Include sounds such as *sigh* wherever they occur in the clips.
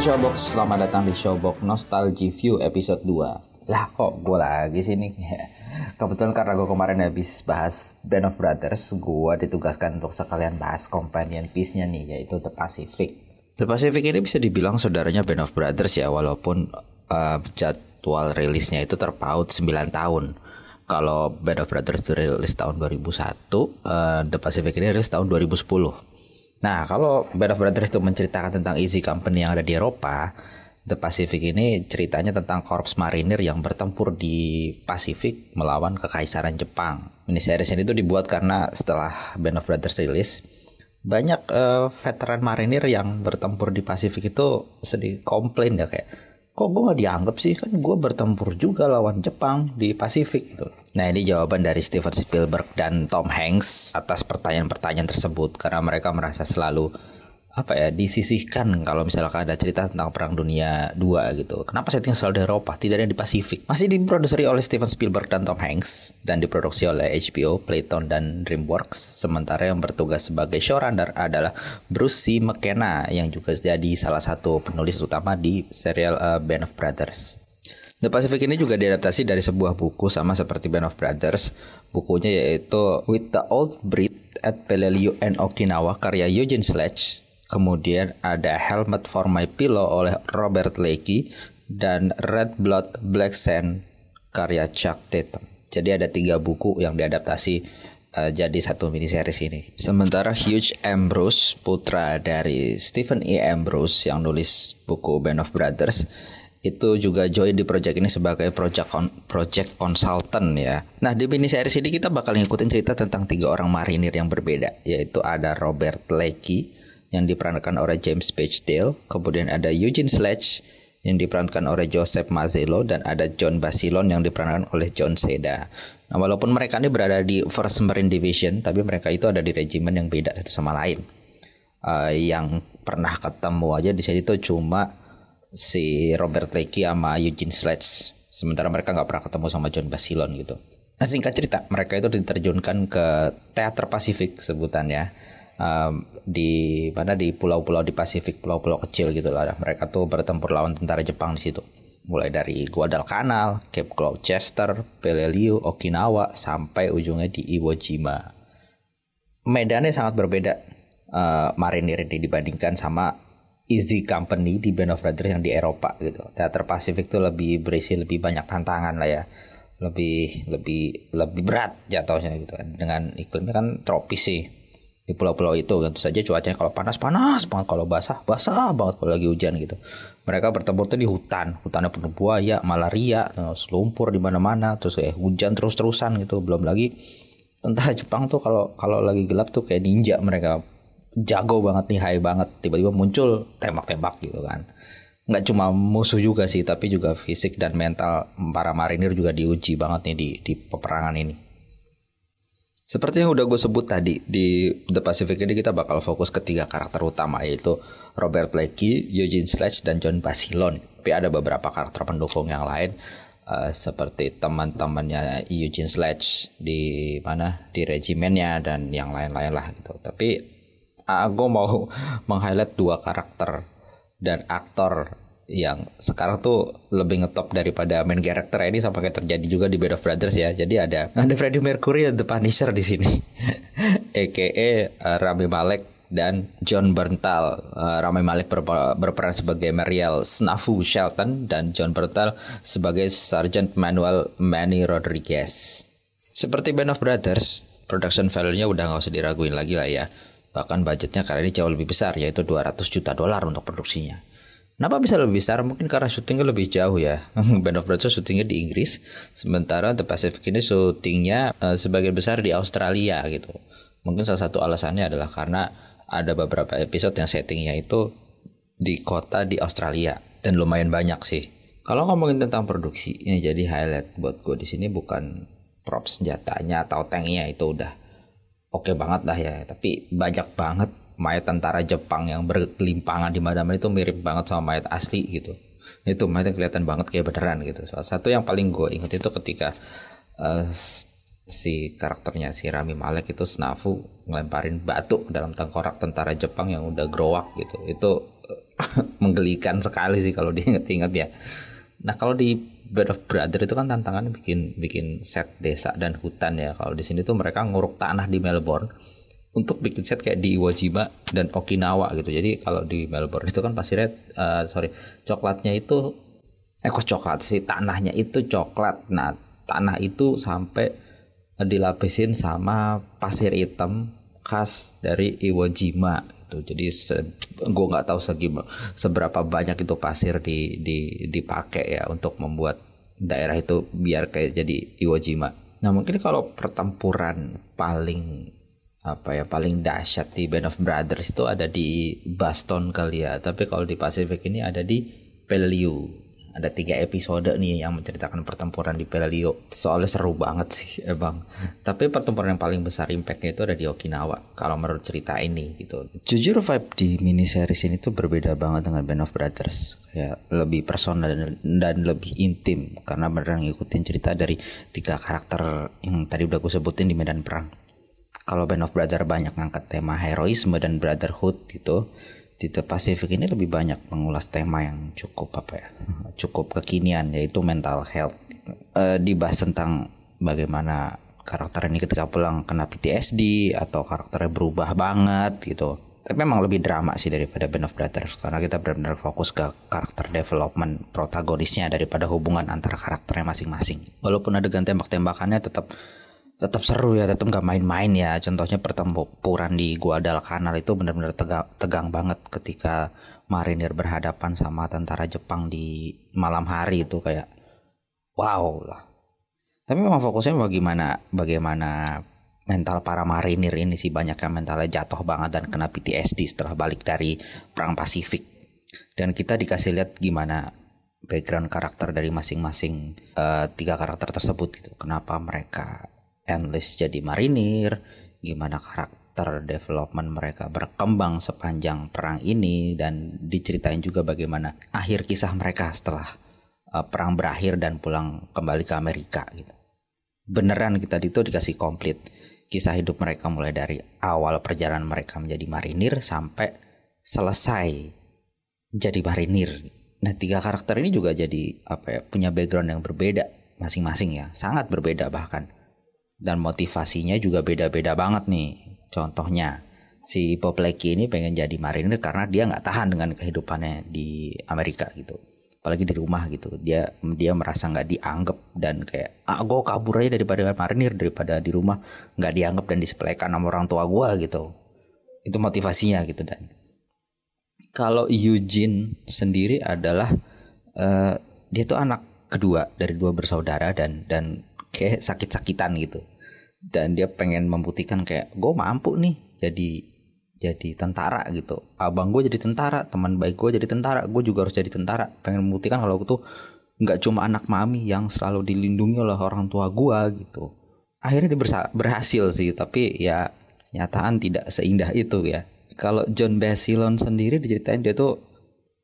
Showbox, selamat datang di Showbox Nostalgia View episode 2 Lah kok gue lagi sih nih? *laughs* Kebetulan karena gue kemarin habis bahas Band of Brothers Gue ditugaskan untuk sekalian bahas companion piece-nya nih yaitu The Pacific. The Pacific ini bisa dibilang saudaranya Band of Brothers ya Walaupun uh, jadwal rilisnya itu terpaut 9 tahun. Kalau Band of Brothers itu rilis tahun 2001, uh, The Pacific ini rilis tahun 2010. Nah, kalau Band of Brothers itu menceritakan tentang Easy Company yang ada di Eropa, The Pacific ini ceritanya tentang korps marinir yang bertempur di Pasifik melawan kekaisaran Jepang. Miniseries ini tuh dibuat karena setelah Band of Brothers rilis, banyak uh, veteran marinir yang bertempur di Pasifik itu sedih komplain ya kayak kok gue gak dianggap sih kan gue bertempur juga lawan Jepang di Pasifik gitu. Nah ini jawaban dari Steven Spielberg dan Tom Hanks atas pertanyaan-pertanyaan tersebut karena mereka merasa selalu apa ya disisihkan kalau misalkan ada cerita tentang perang dunia 2 gitu. Kenapa setting selalu di Eropa, tidak ada di Pasifik? Masih diproduksi oleh Steven Spielberg dan Tom Hanks dan diproduksi oleh HBO, Playtone dan DreamWorks. Sementara yang bertugas sebagai showrunner adalah Bruce C. McKenna yang juga jadi salah satu penulis utama di serial uh, Band of Brothers. The Pacific ini juga diadaptasi dari sebuah buku sama seperti Band of Brothers. Bukunya yaitu With the Old Breed at Peleliu and Okinawa karya Eugene Sledge Kemudian ada Helmet for My Pillow oleh Robert Leakey dan Red Blood Black Sand karya Chuck Tatum. Jadi ada tiga buku yang diadaptasi uh, jadi satu mini series ini. Sementara Hugh Ambrose, putra dari Stephen E. Ambrose yang nulis buku Band of Brothers, itu juga join di project ini sebagai project con project consultant ya. Nah di mini series ini kita bakal ngikutin cerita tentang tiga orang marinir yang berbeda, yaitu ada Robert Leakey, yang diperankan oleh James Dale, kemudian ada Eugene Sledge yang diperankan oleh Joseph Mazzello dan ada John Basilon yang diperankan oleh John Seda. Nah, walaupun mereka ini berada di First Marine Division, tapi mereka itu ada di regimen yang beda satu sama lain. Uh, yang pernah ketemu aja di sini tuh cuma si Robert Leakey sama Eugene Sledge. Sementara mereka nggak pernah ketemu sama John Basilon gitu. Nah singkat cerita, mereka itu diterjunkan ke Teater Pasifik sebutannya um, di mana di pulau-pulau di Pasifik, pulau-pulau kecil gitu lah. Mereka tuh bertempur lawan tentara Jepang di situ. Mulai dari Guadalcanal, Cape Gloucester, Peleliu, Okinawa sampai ujungnya di Iwo Jima. Medannya sangat berbeda uh, marinir ini dibandingkan sama Easy Company di Band of Brothers yang di Eropa gitu. Teater Pasifik tuh lebih berisi lebih banyak tantangan lah ya. Lebih lebih lebih berat jatuhnya gitu kan. Dengan iklimnya kan tropis sih di pulau-pulau itu. Tentu saja cuacanya kalau panas panas banget. Kalau basah basah banget kalau lagi hujan gitu. Mereka bertempur tuh di hutan. Hutannya penuh buaya malaria terus lumpur di mana-mana terus kayak hujan terus-terusan gitu. Belum lagi tentara Jepang tuh kalau kalau lagi gelap tuh kayak ninja mereka. Jago banget nih high banget. Tiba-tiba muncul tembak-tembak gitu kan. Nggak cuma musuh juga sih tapi juga fisik dan mental para marinir juga diuji banget nih di di peperangan ini seperti yang udah gue sebut tadi di The Pacific ini kita bakal fokus ke tiga karakter utama yaitu Robert Blakey, Eugene Sledge, dan John Basilon. Tapi ada beberapa karakter pendukung yang lain uh, seperti teman-temannya Eugene Sledge di mana di regimennya dan yang lain-lain lah gitu. Tapi uh, gue mau *laughs* meng-highlight dua karakter dan aktor yang sekarang tuh lebih ngetop daripada main karakter ini sampai kayak terjadi juga di Band of Brothers ya. Jadi ada ada Freddie Mercury The Punisher di sini. *laughs* EKE uh, Rami Malek dan John Berntal. Uh, Rami Malek ber berperan sebagai Mariel Snafu Shelton dan John Berntal sebagai Sergeant Manuel Manny Rodriguez. Seperti Band of Brothers, production value-nya udah nggak usah diraguin lagi lah ya. Bahkan budgetnya kali ini jauh lebih besar yaitu 200 juta dolar untuk produksinya. Kenapa bisa lebih besar? Mungkin karena syutingnya lebih jauh ya. *laughs* Band of Brothers syutingnya di Inggris, sementara The Pacific ini syutingnya uh, sebagian besar di Australia gitu. Mungkin salah satu alasannya adalah karena ada beberapa episode yang settingnya itu di kota di Australia dan lumayan banyak sih. Kalau ngomongin tentang produksi, ini jadi highlight buat gue di sini bukan prop senjatanya atau tanknya itu udah oke okay banget lah ya. Tapi banyak banget mayat tentara Jepang yang berkelimpangan di mana-mana itu mirip banget sama mayat asli gitu. Itu mayat yang kelihatan banget kayak beneran gitu. Salah satu yang paling gue inget itu ketika uh, si karakternya si Rami Malek itu Snafu ngelemparin batu ke dalam tengkorak tentara Jepang yang udah growak gitu. Itu uh, *laughs* menggelikan sekali sih kalau diinget-inget ya. Nah kalau di Band of Brother itu kan tantangannya bikin bikin set desa dan hutan ya. Kalau di sini tuh mereka nguruk tanah di Melbourne untuk bikin set kayak di Iwo Jima dan Okinawa gitu. Jadi kalau di Melbourne itu kan pasirnya uh, sorry coklatnya itu eh kok coklat sih tanahnya itu coklat. Nah tanah itu sampai dilapisin sama pasir hitam khas dari Iwo Jima gitu. Jadi gue nggak tahu segi seberapa banyak itu pasir di, di dipakai ya untuk membuat daerah itu biar kayak jadi Iwo Jima. Nah mungkin kalau pertempuran paling apa ya paling dahsyat di Band of Brothers itu ada di Baston kali ya. Tapi kalau di Pacific ini ada di Peleliu ada tiga episode nih yang menceritakan pertempuran di Peleliu soalnya seru banget sih *laughs* emang. Tapi pertempuran yang paling besar impactnya itu ada di Okinawa kalau menurut cerita ini gitu. Jujur vibe di mini series ini tuh berbeda banget dengan Band of Brothers. Ya lebih personal dan, dan lebih intim. Karena beneran ngikutin cerita dari tiga karakter yang tadi udah gue sebutin di medan perang kalau Band of Brother banyak ngangkat tema heroisme dan brotherhood gitu di The Pacific ini lebih banyak mengulas tema yang cukup apa ya *laughs* cukup kekinian yaitu mental health. E, dibahas tentang bagaimana karakter ini ketika pulang kena PTSD atau karakternya berubah banget gitu. Tapi memang lebih drama sih daripada Band of Brothers karena kita benar-benar fokus ke karakter development protagonisnya daripada hubungan antara karakternya masing-masing. Walaupun adegan tembak-tembakannya tetap tetap seru ya tetap nggak main-main ya. Contohnya pertempuran di Guadalcanal itu benar-benar tegang, tegang banget ketika marinir berhadapan sama tentara Jepang di malam hari itu kayak wow lah. Tapi memang fokusnya bagaimana bagaimana mental para marinir ini sih banyak yang mentalnya jatuh banget dan kena PTSD setelah balik dari perang Pasifik. Dan kita dikasih lihat gimana background karakter dari masing-masing uh, tiga karakter tersebut gitu. Kenapa mereka enlist jadi marinir, gimana karakter development mereka berkembang sepanjang perang ini dan diceritain juga bagaimana akhir kisah mereka setelah uh, perang berakhir dan pulang kembali ke Amerika gitu. Beneran kita itu dikasih komplit kisah hidup mereka mulai dari awal perjalanan mereka menjadi marinir sampai selesai jadi marinir. Nah, tiga karakter ini juga jadi apa ya, punya background yang berbeda masing-masing ya, sangat berbeda bahkan dan motivasinya juga beda-beda banget nih. Contohnya si Bob Lecky ini pengen jadi marinir karena dia nggak tahan dengan kehidupannya di Amerika gitu. Apalagi di rumah gitu. Dia dia merasa nggak dianggap dan kayak ah gue kabur aja daripada marinir daripada di rumah nggak dianggap dan disepelekan sama orang tua gue gitu. Itu motivasinya gitu dan kalau Eugene sendiri adalah uh, dia tuh anak kedua dari dua bersaudara dan dan kayak sakit-sakitan gitu. Dan dia pengen membuktikan kayak gue mampu nih jadi jadi tentara gitu. Abang gue jadi tentara teman baik gue jadi tentara gue juga harus jadi tentara. Pengen membuktikan kalau gue tuh nggak cuma anak mami yang selalu dilindungi oleh orang tua gue gitu. Akhirnya dia berhasil sih tapi ya nyataan tidak seindah itu ya. Kalau John Basilon sendiri diceritain dia tuh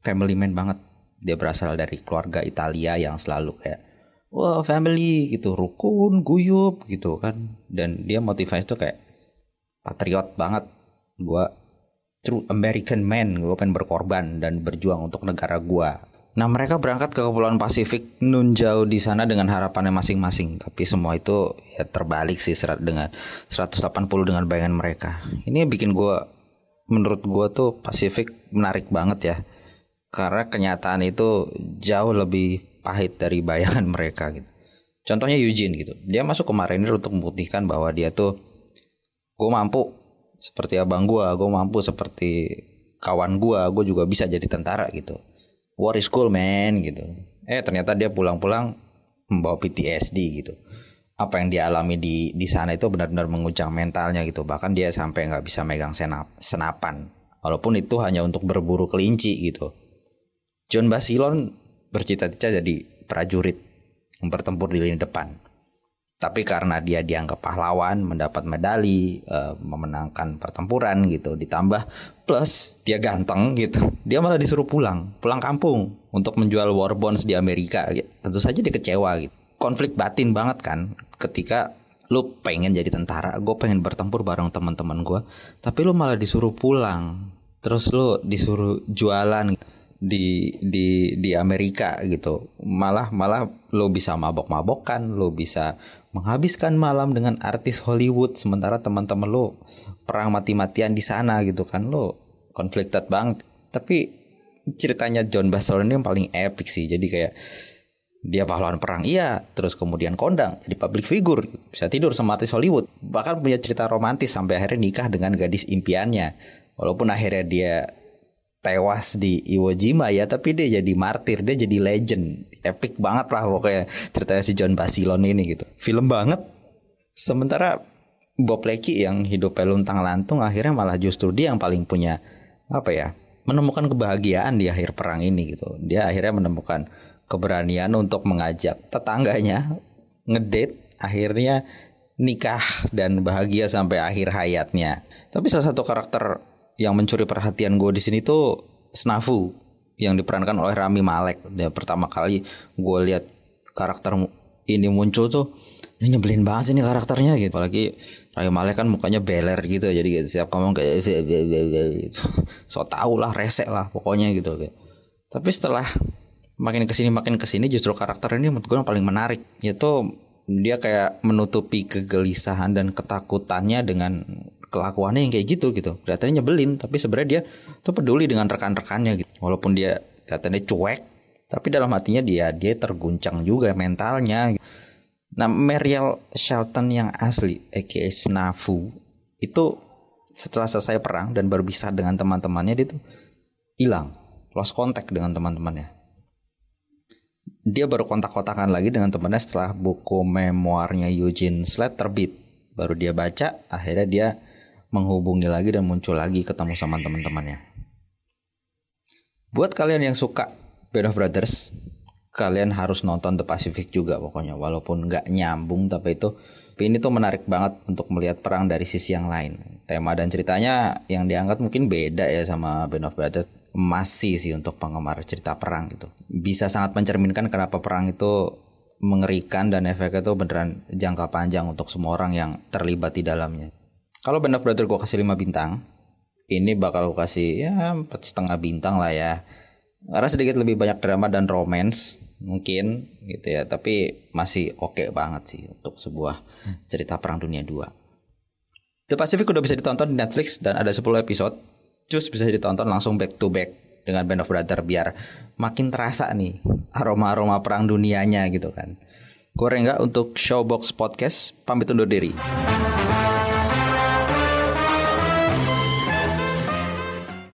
family man banget. Dia berasal dari keluarga Italia yang selalu kayak wah family gitu. Rukun guyup gitu kan. Dan dia motivasi tuh kayak patriot banget. Gue true American man. Gue pengen berkorban dan berjuang untuk negara gue nah mereka berangkat ke kepulauan Pasifik nun jauh di sana dengan harapannya masing-masing. Tapi semua itu ya terbalik sih serat dengan 180 dengan bayangan mereka. Ini bikin gue menurut gue tuh Pacific menarik banget ya. Karena kenyataan itu jauh lebih pahit dari bayangan *laughs* mereka gitu. Contohnya Eugene gitu. Dia masuk ke Marinir untuk membuktikan bahwa dia tuh gue mampu seperti abang gue gue mampu seperti kawan gue gue juga bisa jadi tentara gitu. War is cool man gitu. Eh ternyata dia pulang-pulang membawa PTSD gitu. Apa yang dia alami di di sana itu benar-benar menguncang mentalnya gitu. Bahkan dia sampai nggak bisa megang senap, senapan. Walaupun itu hanya untuk berburu kelinci gitu. John Basilon bercita-cita jadi prajurit yang bertempur di lini depan. Tapi karena dia dianggap pahlawan mendapat medali uh, memenangkan pertempuran gitu ditambah plus dia ganteng gitu dia malah disuruh pulang pulang kampung untuk menjual war bonds di Amerika gitu. tentu saja dia kecewa gitu. Konflik batin banget kan ketika lu pengen jadi tentara, gue pengen bertempur bareng teman-teman gue, tapi lu malah disuruh pulang, terus lu disuruh jualan di di di Amerika gitu, malah malah lu bisa mabok-mabokan, lu bisa menghabiskan malam dengan artis Hollywood, sementara teman-teman lu perang mati-matian di sana gitu kan, lu conflicted banget. Tapi ceritanya John Bassler ini yang paling epic sih, jadi kayak dia pahlawan perang iya. Terus kemudian kondang jadi public figure bisa tidur sama artis Hollywood. Bahkan punya cerita romantis sampai akhirnya nikah dengan gadis impiannya. Walaupun akhirnya dia tewas di Iwo Jima ya tapi dia jadi martir dia jadi legend. Epic banget lah pokoknya ceritanya si John Basilon ini gitu. Film banget. Sementara Bob Lecky yang hidupnya luntang lantung akhirnya malah justru dia yang paling punya apa ya menemukan kebahagiaan di akhir perang ini gitu. Dia akhirnya menemukan keberanian untuk mengajak tetangganya ngedate akhirnya nikah dan bahagia sampai akhir hayatnya. Tapi salah satu karakter yang mencuri perhatian gue di sini tuh Snafu yang diperankan oleh Rami Malek. Dia pertama kali gue lihat karakter ini muncul tuh ini nyebelin banget sih ini karakternya gitu. Apalagi Rami Malek kan mukanya beler gitu jadi gitu, siap ngomong kayak gitu. *laughs* so tau lah resek lah pokoknya gitu. Tapi setelah makin ke sini makin ke sini justru karakter ini menurut gue yang paling menarik yaitu dia kayak menutupi kegelisahan dan ketakutannya dengan kelakuannya yang kayak gitu gitu. Kelihatannya nyebelin tapi sebenarnya dia tuh peduli dengan rekan-rekannya gitu. Walaupun dia kelihatannya cuek tapi dalam hatinya dia dia terguncang juga mentalnya nah Mariel Shelton yang asli aka Snafu itu setelah selesai perang dan berpisah dengan teman-temannya dia tuh hilang lost contact dengan teman-temannya. Dia baru kontak-kontakan lagi dengan temannya setelah buku memoirnya Eugene Sled terbit. Baru dia baca, akhirnya dia menghubungi lagi dan muncul lagi ketemu sama teman-temannya. Buat kalian yang suka Band of Brothers, kalian harus nonton The Pacific juga pokoknya. Walaupun nggak nyambung, tapi itu tapi ini tuh menarik banget untuk melihat perang dari sisi yang lain. Tema dan ceritanya yang diangkat mungkin beda ya sama Band of Brothers masih sih untuk penggemar cerita perang gitu. Bisa sangat mencerminkan kenapa perang itu mengerikan dan efeknya itu beneran jangka panjang untuk semua orang yang terlibat di dalamnya. Kalau Band of Brother gue kasih 5 bintang, ini bakal gue kasih ya empat setengah bintang lah ya. Karena sedikit lebih banyak drama dan romance mungkin gitu ya, tapi masih oke okay banget sih untuk sebuah cerita perang dunia 2. The Pacific udah bisa ditonton di Netflix dan ada 10 episode Cus bisa ditonton langsung back to back dengan Band of Brother biar makin terasa nih aroma-aroma perang dunianya gitu kan. Gue Rengga untuk Showbox Podcast pamit undur diri.